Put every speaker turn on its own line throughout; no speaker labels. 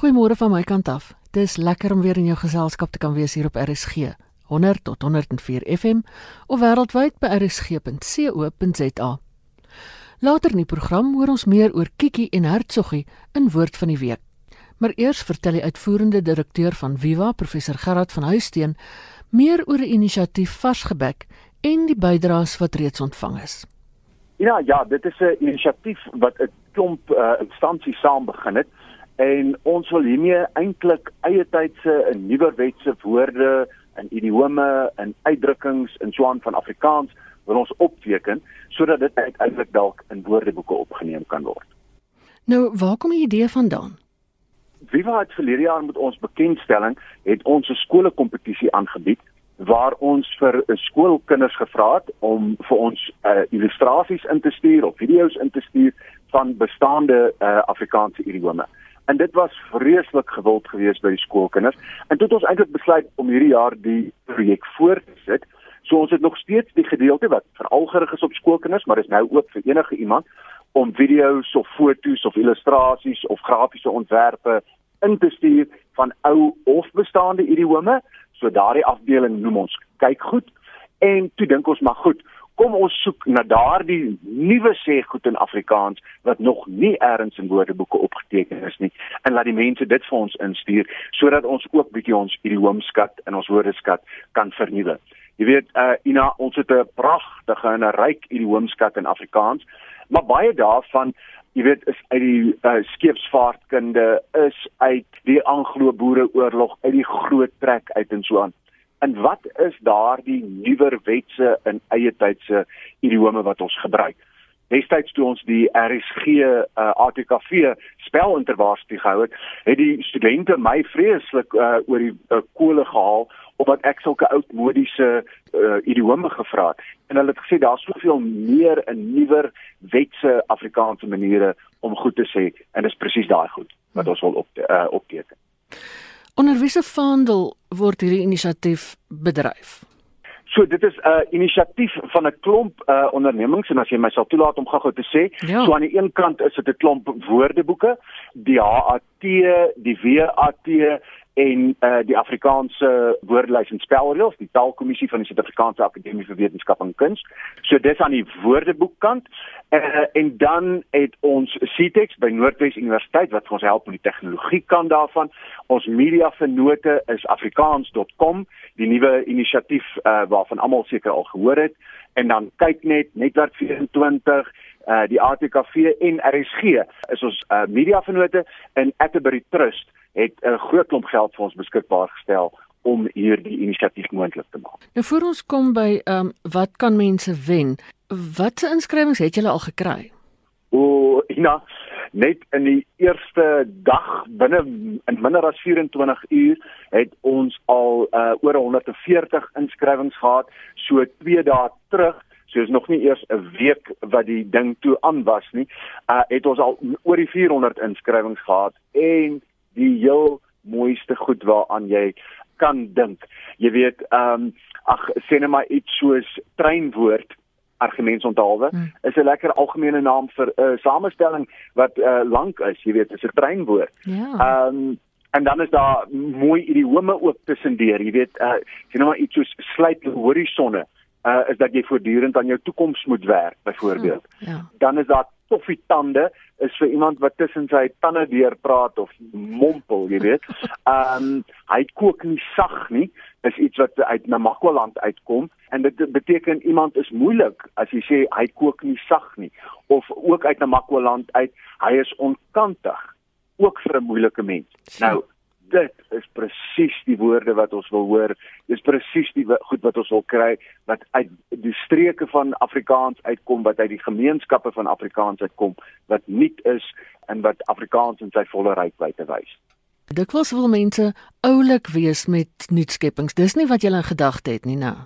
Goeiemôre van my kant af. Dis lekker om weer in jou geselskap te kan wees hier op RSG 100 tot 104 FM of wêreldwyd by rsg.co.za. Later in die program hoor ons meer oor Kiki en Hertsoggie in woord van die week. Maar eers vertel die uitvoerende direkteur van Viva, professor Gerard van Huisteen, meer oor 'n inisiatief Varsgebek en die bydraes wat reeds ontvang is.
Ja, ja, dit is 'n inisiatief wat 'n klomp uh, instansies saam begin het en ons wil hiermee eintlik eie tydse en nuwerwetse woorde en idiome en uitdrukkings in Swaan van Afrikaans wil ons opteken sodat dit uiteindelik dalk in woordeboeke opgeneem kan word.
Nou, waar kom die idee vandaan?
Viva het verlede jaar met ons bekendstelling het ons 'n skoolkompetisie aangebied waar ons vir skoolkinders gevra het om vir ons uh, illustrasies in te stuur of video's in te stuur van bestaande uh, Afrikaanse idiome. En dit was vreeslik gewild geweest by die skoolkinders. En toe het ons eintlik besluit om hierdie jaar die projek voort te sit. So ons het nog steeds die gedeelte wat veral gerig is op skoolkinders, maar dis nou ook vir enige iemand om video's of foto's of illustrasies of grafiese ontwerpe in te stuur van ou of bestaande idiome So daardie afdeling noem ons kyk goed en toe dink ons maar goed, kom ons soek na daardie nuwe sêgoed in Afrikaans wat nog nie eers in woordeboeke opgeteken is nie en laat die mense dit vir ons instuur sodat ons ook bietjie ons idioomskat en ons woordeskat kan vernuwe. Jy weet, uh Ina, ons het 'n pragtige en 'n ryk idioomskat in Afrikaans, maar baie daarvan jy weet is uit die uh, skeepsvaartkunde is uit die Anglo-Boereoorlog uit die groot trek uit en so aan. En wat is daardie nuwer wetse in eie tydse idiome wat ons gebruik? Destyds toe ons die RSG uh, ATKV spelintervarsity gehou het, het die studente my vreeslik uh, oor die uh, kole gehaal omdat ek sulke oudmodiese uh, idiome gevra het en hulle het gesê daar's soveel meer 'n nuwer wetse Afrikaanse maniere om goed te sê en dis presies daai goed wat ons wil op uh, opteken.
Onder wiese vaandel word hierdie inisiatief bedryf?
So dit is 'n uh, inisiatief van 'n klomp uh, ondernemings en as jy my sal toelaat om gou-gou te sê, ja. so aan die een kant is dit 'n klomp woordeboeke, die HAT, die WAT en uh, die Afrikaanse woordelys en spelreëls, die Taalkommissie van die Suid-Afrikaanse Akademie vir Wetenskap en Kuns. So dis aan die woordeboekkant. Uh, en dan het ons CTEX by Noordwes Universiteit wat ons help met die tegnologie kant daarvan. Ons media vennote is afrikaans.com, die nuwe inisiatief uh, waarvan almal seker al gehoor het. En dan kyk net netwerk 24 uh die ATKV en RSG is ons uh, media vennote in Atterbury Trust het 'n groot klomp geld vir ons beskikbaar gestel om hierdie inisiatief moontlik te maak.
Nou voor ons kom by ehm um, wat kan mense wen? Watse inskrywings het julle al gekry?
O, Ina, net in die eerste dag binne in minder as 24 uur het ons al uh, oor 140 inskrywings gehad. So 2 dae terug So is nog nie eers 'n week wat die ding toe aan was nie. Uh het ons al oor die 400 inskrywings gehad en die heel mooiste goed waaraan jy kan dink. Jy weet, ehm um, ag sê net maar iets soos treinwoord argumentsonthaalwe hmm. is 'n lekker algemene naam vir 'n uh, samestelling wat uh, lank is, jy weet, is 'n treinwoord.
Ja.
Ehm um, en dan is daar mooi idiome ook tussendeur, jy weet, uh, sê net maar iets soos sluit horisonne. Uh, is dat jy voortdurend aan jou toekoms moet werk byvoorbeeld.
Hmm, ja.
Dan is daar toffie tande is vir iemand wat tussen sy tande deur praat of mompel, jy weet. Ehm um, hy kook nie sag nie. Is iets wat uit Namakwaland uitkom en dit beteken iemand is moeilik as jy sê hy kook nie sag nie of ook uit Namakwaland uit hy is onkantig ook vir 'n moeilike mens. Nou dit is presies die woorde wat ons wil hoor. Dis presies die goed wat ons wil kry wat uit die streke van Afrikaans uitkom, wat uit die gemeenskappe van Afrikaans uitkom wat nuut is en wat Afrikaans in sy volle rykwyte wys.
Dikwels wil mense oulik wees met nuutskeppings. Dis nie wat jy in gedagte het nie, nou.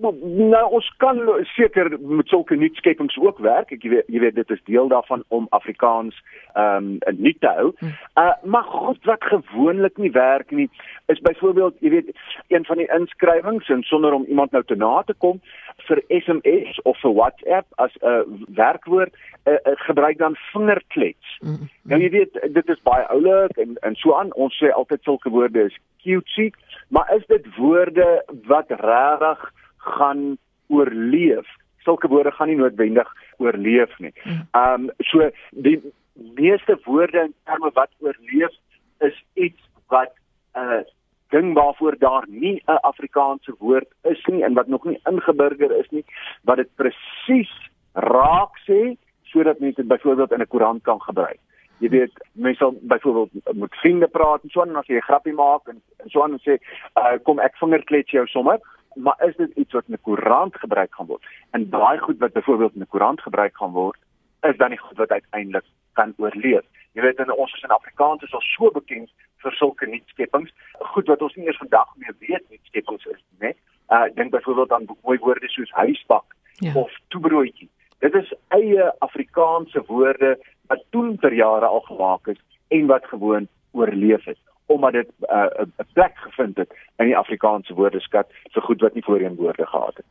Nou ons kan seker met sulke nuutskepings ook werk. Ek weet jy weet dit is deel daarvan om Afrikaans ehm um, nuut te hou. Uh maar goed wat gewoonlik nie werk nie is byvoorbeeld jy weet een van die inskrywings en sonder om iemand nou te na te kom vir SMS of vir WhatsApp as 'n uh, werkwoord uh, uh, gebruik dan vingerklets. Mm -hmm. Nou jy weet dit is baie oulik en en so aan. Ons sê altyd sulke woorde is cutesy, maar is dit woorde wat regtig gaan oorleef. Sulke woorde gaan nie noodwendig oorleef nie. Hmm. Ehm um, so die meeste woorde in terme wat oorleef is iets wat 'n uh, ding waarvoor daar nie 'n Afrikaanse woord is nie en wat nog nie ingeburger is nie, wat dit presies raak sê sodat mense dit byvoorbeeld in 'n koerant kan gebruik. Jy weet, mense sal byvoorbeeld met vriende praat en so en as jy 'n grappie maak en, en so en sê, uh, "Kom ek vingerklets jou sommer." Maar is dit iets wat in 'n koerant gebruik gaan word? En daai goed wat byvoorbeeld in 'n koerant gebruik gaan word, is dan nie goed wat uiteindelik kan oorleef. Jy weet in ons in Afrikaans is ons so bekend vir sulke nuutskeppings, goed wat ons nie eers vandag meer weet nuutskeppings is nie, né? Uh dink byvoorbeeld aan mooi woorde soos huisbak ja. of toebroodjie. Dit is eie Afrikaanse woorde wat toen per jare al gemaak is en wat gewoon oorleef het omdat dit 'n uh, plek gevind het in die Afrikaanse woordeskat vir goed wat nie voorheen woorde gehad het.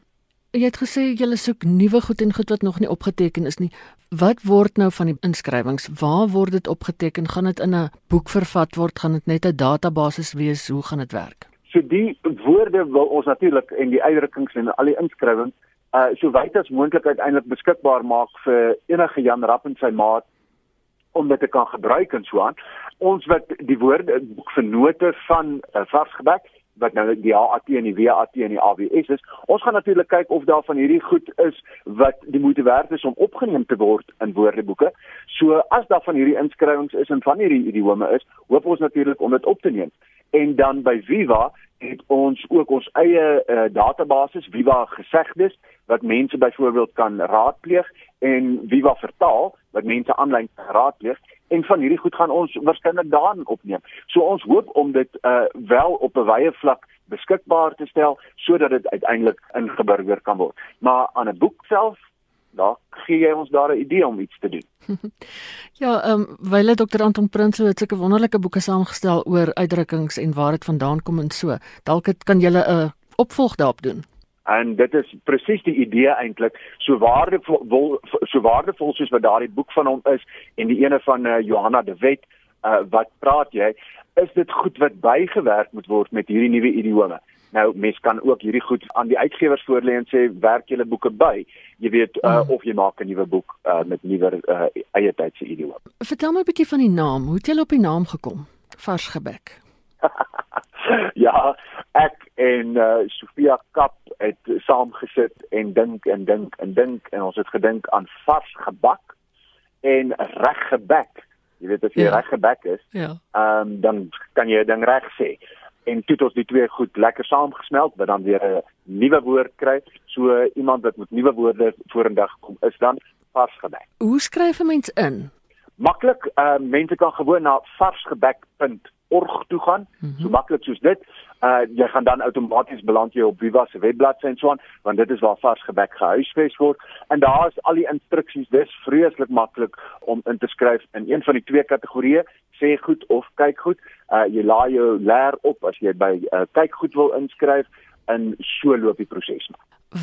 Jy het gesê jy soek nuwe goed en goed wat nog nie opgeteken is nie. Wat word nou van die inskrywings? Waar word dit opgeteken? Gaan dit in 'n boek vervat word? Gaan dit net 'n database wees? Hoe gaan dit werk?
So die woorde wil ons natuurlik en die uitdrukkings en al die inskrywings uh so wyd as moontlik uiteindelik beskikbaar maak vir enige Jan Rapp en sy maat om dit te kan gebruik en so aan. Ons wat die woorde boek vernote van uh, varsgebek wat nou die AAT en die WAT en die AWS is. Ons gaan natuurlik kyk of daar van hierdie goed is wat die moeite werd is om opgeneem te word in woordeboeke. So as daar van hierdie inskrywings is en van hierdie idiome is, hoop ons natuurlik om dit op te neem. En dan by Viva het ons ook ons eie uh, database Viva gesegdes wat mense byvoorbeeld kan raadpleeg en Viva vertaal wat mense aanlyn raadpleeg en van hierdie goed gaan ons waarskynlik daarin opneem. So ons hoop om dit uh wel op 'n wye vlak beskikbaar te stel sodat dit uiteindelik ingeburger kan word. Maar aan 'n boek self daar gee jy ons daar 'n idee om iets te doen.
ja, ehm um, wyle Dr. Anton Prinsloo het sulke wonderlike boeke saamgestel oor uitdrukkings en waar dit vandaan kom en so. Dalk kan jy 'n opvolg daarop doen
en dit is presies die idee eintlik so waardevol so waardevol soos wat daardie boek van hom is en die ene van uh, Johanna de Wet uh, wat praat jy is dit goed wat bygewerk moet word met hierdie nuwe idiome? Nou mens kan ook hierdie goed aan die uitgewers voorlê en sê werk julle boeke by? Jy weet uh, mm. of jy maak 'n nuwe boek uh, met nuwe uh, eie tydse idiome.
Vertel my 'n bietjie van die naam. Hoe het jy op die naam gekom? Vars gebek
ja ek en uh, Sofia Kap het saamgesit en dink en dink en dink en ons het gedink aan vars gebak en reg gebek. Jy weet as jy ja. reg gebek is, ja. ehm um, dan kan jy dan reg sê. En toe het ons die twee goed lekker saamgesmelt, wat dan weer 'n nuwe woord kry. So iemand wat met nuwe woorde vorendag kom is dan vars gebek.
Hoe skryf 'n mens in?
Maklik, uh mense kan gewoon na varsgebek.org toe gaan. Mm -hmm. So maklik soos dit. Uh jy gaan dan outomaties beland jy op Viva se webbladsy en so aan want dit is waar vars gebek gehuisves word. En daar is al die instruksies. Dis vreeslik maklik om in te skryf in een van die twee kategorieë sê goed of kyk goed. Uh jy laai jou leer op as jy by uh, kyk goed wil inskryf en so loop die proses.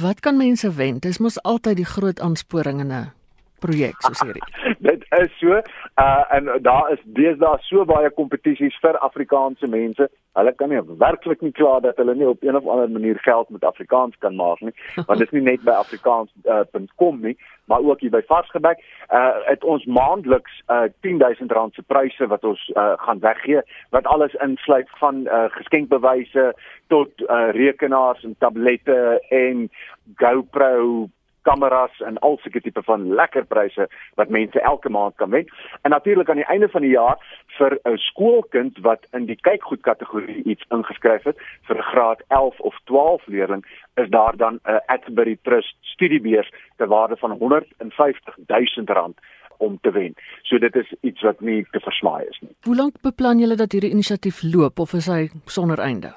Wat kan mense wen dis mos altyd die groot aansporing in 'n projek soos hierdie.
Dit is so uh en daar is deesdae so baie kompetisies vir Afrikaanse mense. Hulle kan nie werklik nie klaar dat hulle nie op een of ander manier geld met Afrikaans kan maak nie, want dit is nie net by afrikaans.com uh, nie, maar ook hier by Varsgebek. Uh het ons maandeliks uh 10000 rand se pryse wat ons uh gaan weggee wat alles insluit van uh geskenkbewyse tot uh rekenaars en tablette en GoPro kameras en al sulke tipe van lekker pryse wat mense elke maand kan wen. En natuurlik aan die einde van die jaar vir 'n skoolkind wat in die kykgoed kategorie iets ingeskryf het vir 'n graad 11 of 12 leerling is daar dan 'n Atterbury Trust studiebeurs ter waarde van 150 000 rand om te wen. So dit is iets wat nie te versmaai is nie.
Hoe lank beplan julle dat hierdie inisiatief loop of is hy sonder einde?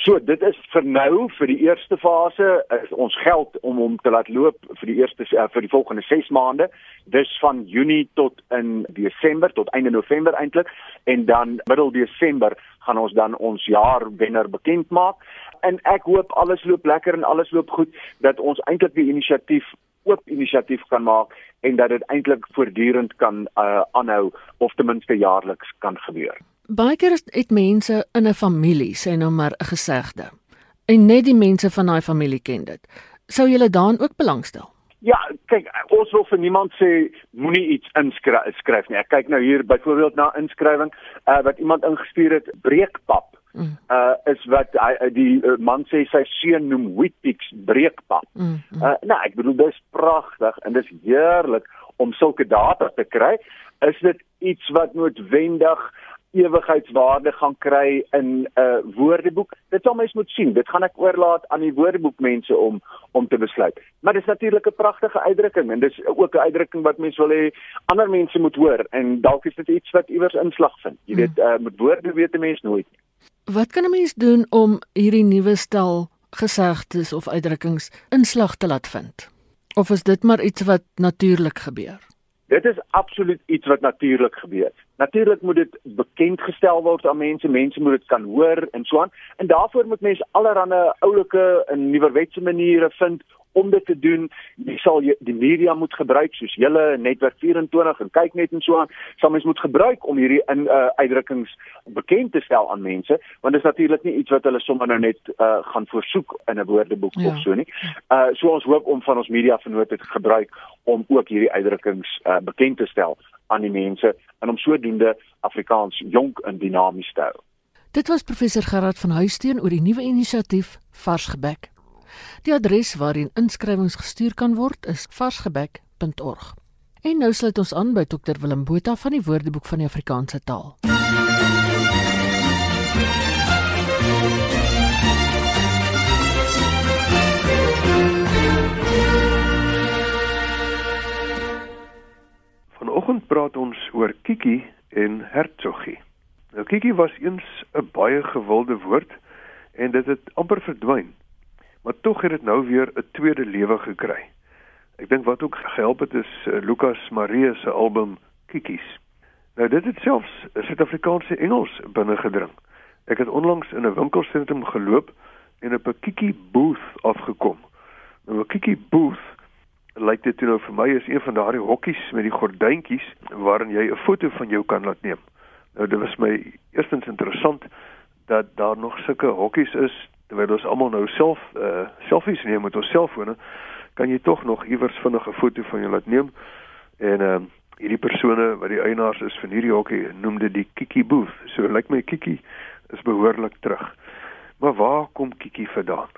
So dit is vir nou vir die eerste fase is ons geld om hom te laat loop vir die eerste uh, vir die volgende 6 maande. Dis van Junie tot in Desember tot einde November eintlik en dan middel Desember gaan ons dan ons jaar wenner bekend maak. En ek hoop alles loop lekker en alles loop goed dat ons eintlik die inisiatief oop inisiatief kan maak en dat dit eintlik voortdurend kan uh, aanhou of ten minste jaarliks kan gebeur.
Baie keer het mense in 'n familie sê nou maar 'n gesegde en net die mense van daai familie ken dit. Sou jy dan ook belangstel?
Ja, kyk, ons wil vir niemand sê moenie iets inskryf nie. Ek kyk nou hier byvoorbeeld na inskrywing uh, wat iemand ingestuur het, breekpap. Mm. Uh is wat hy die uh, man sê sy seun noem Wheatbix breekpap. Mm, mm. Uh nou, ek bedoel dis pragtig en dis heerlik om sulke data te kry. Is dit iets wat noodwendig ewigheidswaarde gaan kry in 'n uh, woordeboek. Dit sal mens moet sien. Dit gaan ek oorlaat aan die woordeboekmense om om te besluit. Maar dis natuurlik 'n pragtige uitdrukking en dis ook 'n uitdrukking wat mense wil hê ander mense moet hoor en dalk is dit iets wat iewers inslag vind. Jy weet, uh, met woorde weet 'n mens nooit.
Wat kan 'n mens doen om hierdie nuwe stel gesegdes of uitdrukkings inslag te laat vind? Of is dit maar iets wat natuurlik gebeur?
Dit is absoluut iets wat natuurlik gebeur. Natuurlik moet dit bekend gestel word aan mense, mense moet dit kan hoor en so aan. En daarvoor moet mense allerlei oulike en nuwerwetse maniere vind om dit te doen. Jy sal jy, die media moet gebruik soos julle netwerk 24 en kyk net en so aan. Sal mens moet gebruik om hierdie in uh, uitdrukkings bekend te stel aan mense, want dit is natuurlik nie iets wat hulle sommer nou net uh, gaan voorsoek in 'n woordeboek ja. of so nie. Uh so ons hoop om van ons media vennote te gebruik om ook hierdie uitdrukkings uh, bekend te stel aan die mense en om sodoende Afrikaans jonk en dinamies te hou.
Dit was professor Gerard van Huisteen oor die nuwe inisiatief Vars gebek. Die adres waarheen inskrywings gestuur kan word is varsgebek.org. En nou sluit ons aan by Dr Willem Botha van die Woordeboek van die Afrikaanse taal.
Praat ons oor Kiki en Hertsogie. Nou Kiki was eens 'n baie gewilde woord en dit het amper verdwyn maar tog het dit nou weer 'n tweede lewe gekry. Ek dink wat ook gehelp het is uh, Lukas Marie se album Kikies. Nou dit het selfs Suid-Afrikaanse Engels binne gedring. Ek het onlangs in 'n winkelsentrum geloop en op 'n Kiki booth afgekom. Nou 'n Kiki booth lyk dit nou vir my is een van daardie hokkies met die gordyntjies waarin jy 'n foto van jou kan laat neem. Nou dit was my eerstens interessant dat daar nog sulke hokkies is terwyl ons almal nou self uh selfies neem met ons selfone, kan jy tog nog iewers vinnige foto van jou laat neem. En ehm uh, hierdie persone wat die eienaars is van hierdie hokkie noem dit die Kiki booth. So lyk like my Kiki is behoorlik terug. Maar waar kom Kiki vandaan?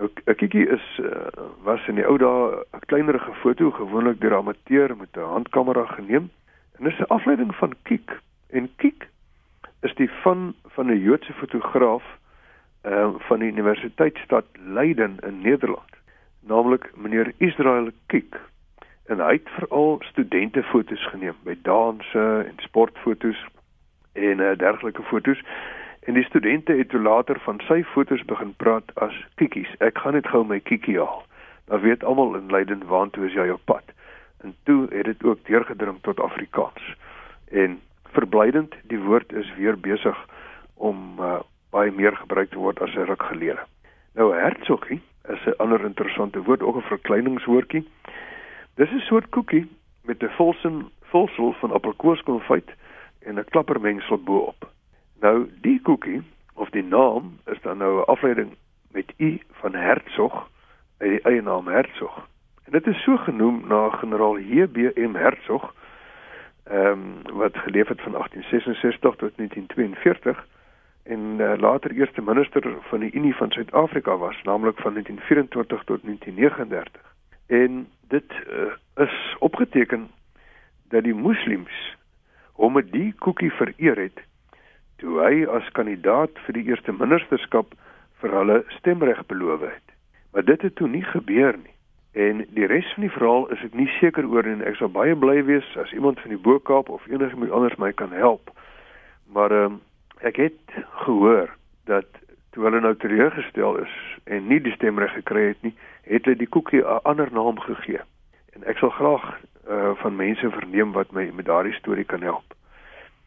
'n Kiki is uh, was in die ou dae 'n kleinerige foto gewoonlik deur amateur met 'n handkamera geneem. En dis 'n afleiding van Kik. En Kik is die van van 'n Joodse fotograaf uh, van die Universiteitsstad Leiden in Nederland, naamlik meneer Israel Kiek. En hy het veral studentefoto's geneem by danse en sportfoto's en uh, dergelike foto's. En die studente het later van sy foto's begin praat as kiekies. Ek gaan net gou my kiekie haal. Dan weet almal in Leiden waantoe is jy op pad. En toe het dit ook deurgedring tot Afrikaans. En verblydend, die woord is weer besig om uh, baie meer gebruik te word as 'n ruk gelede. Nou hertsogie is 'n ander interessante woord, ook 'n verkleiningswoordjie. Dis 'n soort koekie met 'n volsin volsel van appelkoerskonfyt en 'n klappermengsel bo-op. Nou die koekie of die naam is dan nou 'n afleiding met u van hertsog, die eie naam hertsog. En dit is so genoem na generaal H.B.M. Hertzog ehm um, wat geleef het van 1866 tot 1942 en uh, later eerste minister van die Unie van Suid-Afrika was, naamlik van 1924 tot 1939. En dit uh, is opgeteken dat die moslems hom met die koekie vereer het toe hy as kandidaat vir die eerste ministerskap vir hulle stemreg beloof het. Maar dit het toe nie gebeur nie. En die res van die verhaal is ek nie seker oor en ek sal baie bly wees as iemand van die Bokaap of enigiemand anders my kan help. Maar ehm um, ek het gehoor dat toe hulle nou teleurgestel is en nie die stemreg gekry het nie, het hulle die koekie 'n ander naam gegee. En ek sal graag uh van mense verneem wat my met daardie storie kan help.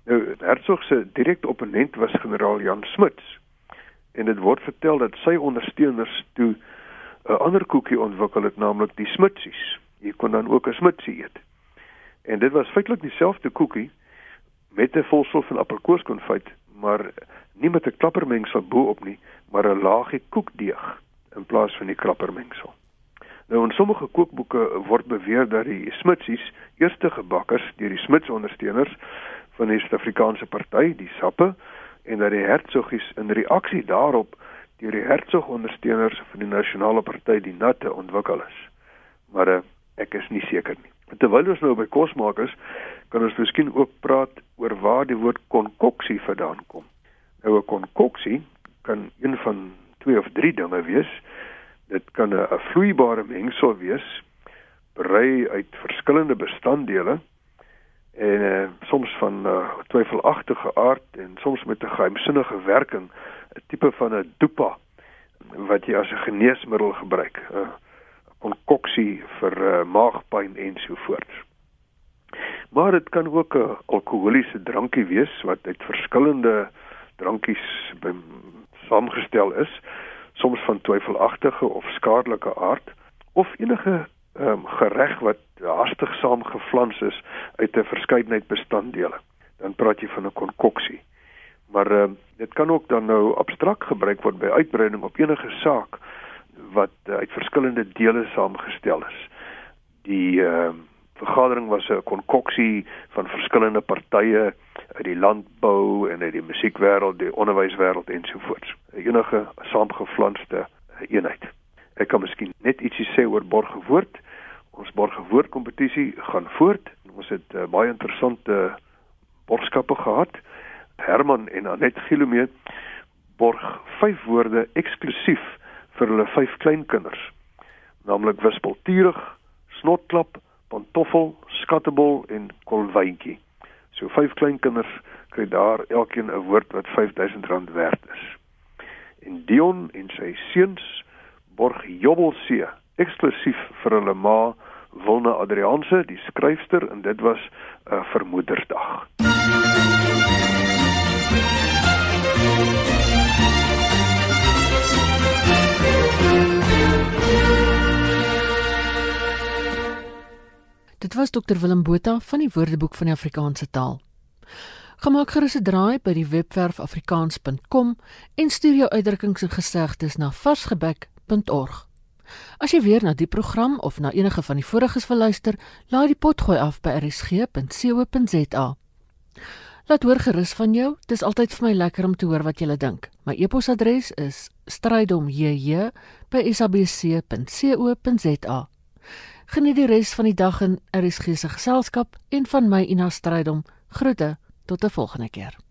Nou Hertzog se direkte opponent was generaal Jan Smuts. En dit word vertel dat sy ondersteuners toe 'n ander koekie ontwikkel het, naamlik die Smutsies. Jy kon dan ook 'n Smutsie eet. En dit was feitelik dieselfde koekie met 'n volsel van appelkoerskonfyt, maar nie met 'n klappermengsel bo-op nie, maar 'n laagie koekdeeg in plaas van die klappermengsel. Nou in sommige kookboeke word beweer dat die Smutsies eerste gebakkers deur die Smuts ondersteuners van die Suid-Afrikaanse party, die Sappe, en dat die Hertsogies in reaksie daarop deur die Hertsog ondersteuners van die Nasionale Party, die Natte, ontwikkel is. Maar uh, ek is nie seker nie. Terwyl ons nou by kosmakers, kan ons miskien ook praat oor waar die woord konkoksie vandaan kom. Nou 'n konkoksie kan een van twee of drie dinge wees. Dit kan 'n vloeibare mengsel wees, berei uit verskillende bestanddele en uh, soms van uh, twyfelagtige aard en soms met 'n geheimsinnige werking, 'n tipe van 'n dopa wat jy as 'n geneesmiddel gebruik, 'n uh, konkoksie vir uh, maagpyn en so voort. Maar dit kan ook 'n alkoholiese drankie wees wat uit verskillende drankies saamgestel is, soms van twyfelagtige of skadelike aard of enige um, gereg wat hastig saamgeflans is uit 'n verskeidenheid bestanddele. Dan praat jy van 'n konkoksie. Maar um, dit kan ook dan nou abstrakt gebruik word by uitbreiding op enige saak wat uh, uit verskillende dele saamgestel is. Die uh, vergadering was 'n konkoksie van verskillende partye uit die landbou en uit die musiekwêreld, die onderwyswêreld ensovoorts. Enige saamgeflanste eenheid. Ek kan miskien net ietsie sê oor borgewoord. Ons borgewoord kompetisie gaan voort. Ons het uh, baie interessante borgskappe gehad. Herman en Anet Gilomee borg vyf woorde eksklusief vir hulle vyf kleinkinders. Naamlik wispelturig, snotklap, pantoffel, skattebol en kolwyntjie. So vyf kleinkinders kry daar elkeen 'n woord wat R5000 werd is. En Dion en sy seuns borg Jobbelsee eksklusief vir hulle ma Wilna Adrianse, die skryfster en dit was 'n uh, vermoedersdag.
Dit was Dr Willem Botha van die Woordeboek van die Afrikaanse taal. Gemaak gerus 'n draai by die webwerf afrikaans.com en stuur jou uitdrukkings en gesegdes na varsgebek.org. As jy weer na die program of na enige van die voriges wil luister, laai die potgooi af by rsg.co.za. Laat hoor gerus van jou. Dit is altyd vir my lekker om te hoor wat jy dink. My e-posadres is strydom@sabc.co.za. Geniet die res van die dag in RSG se geselskap en van my Ina Strydom. Groete tot 'n volgende keer.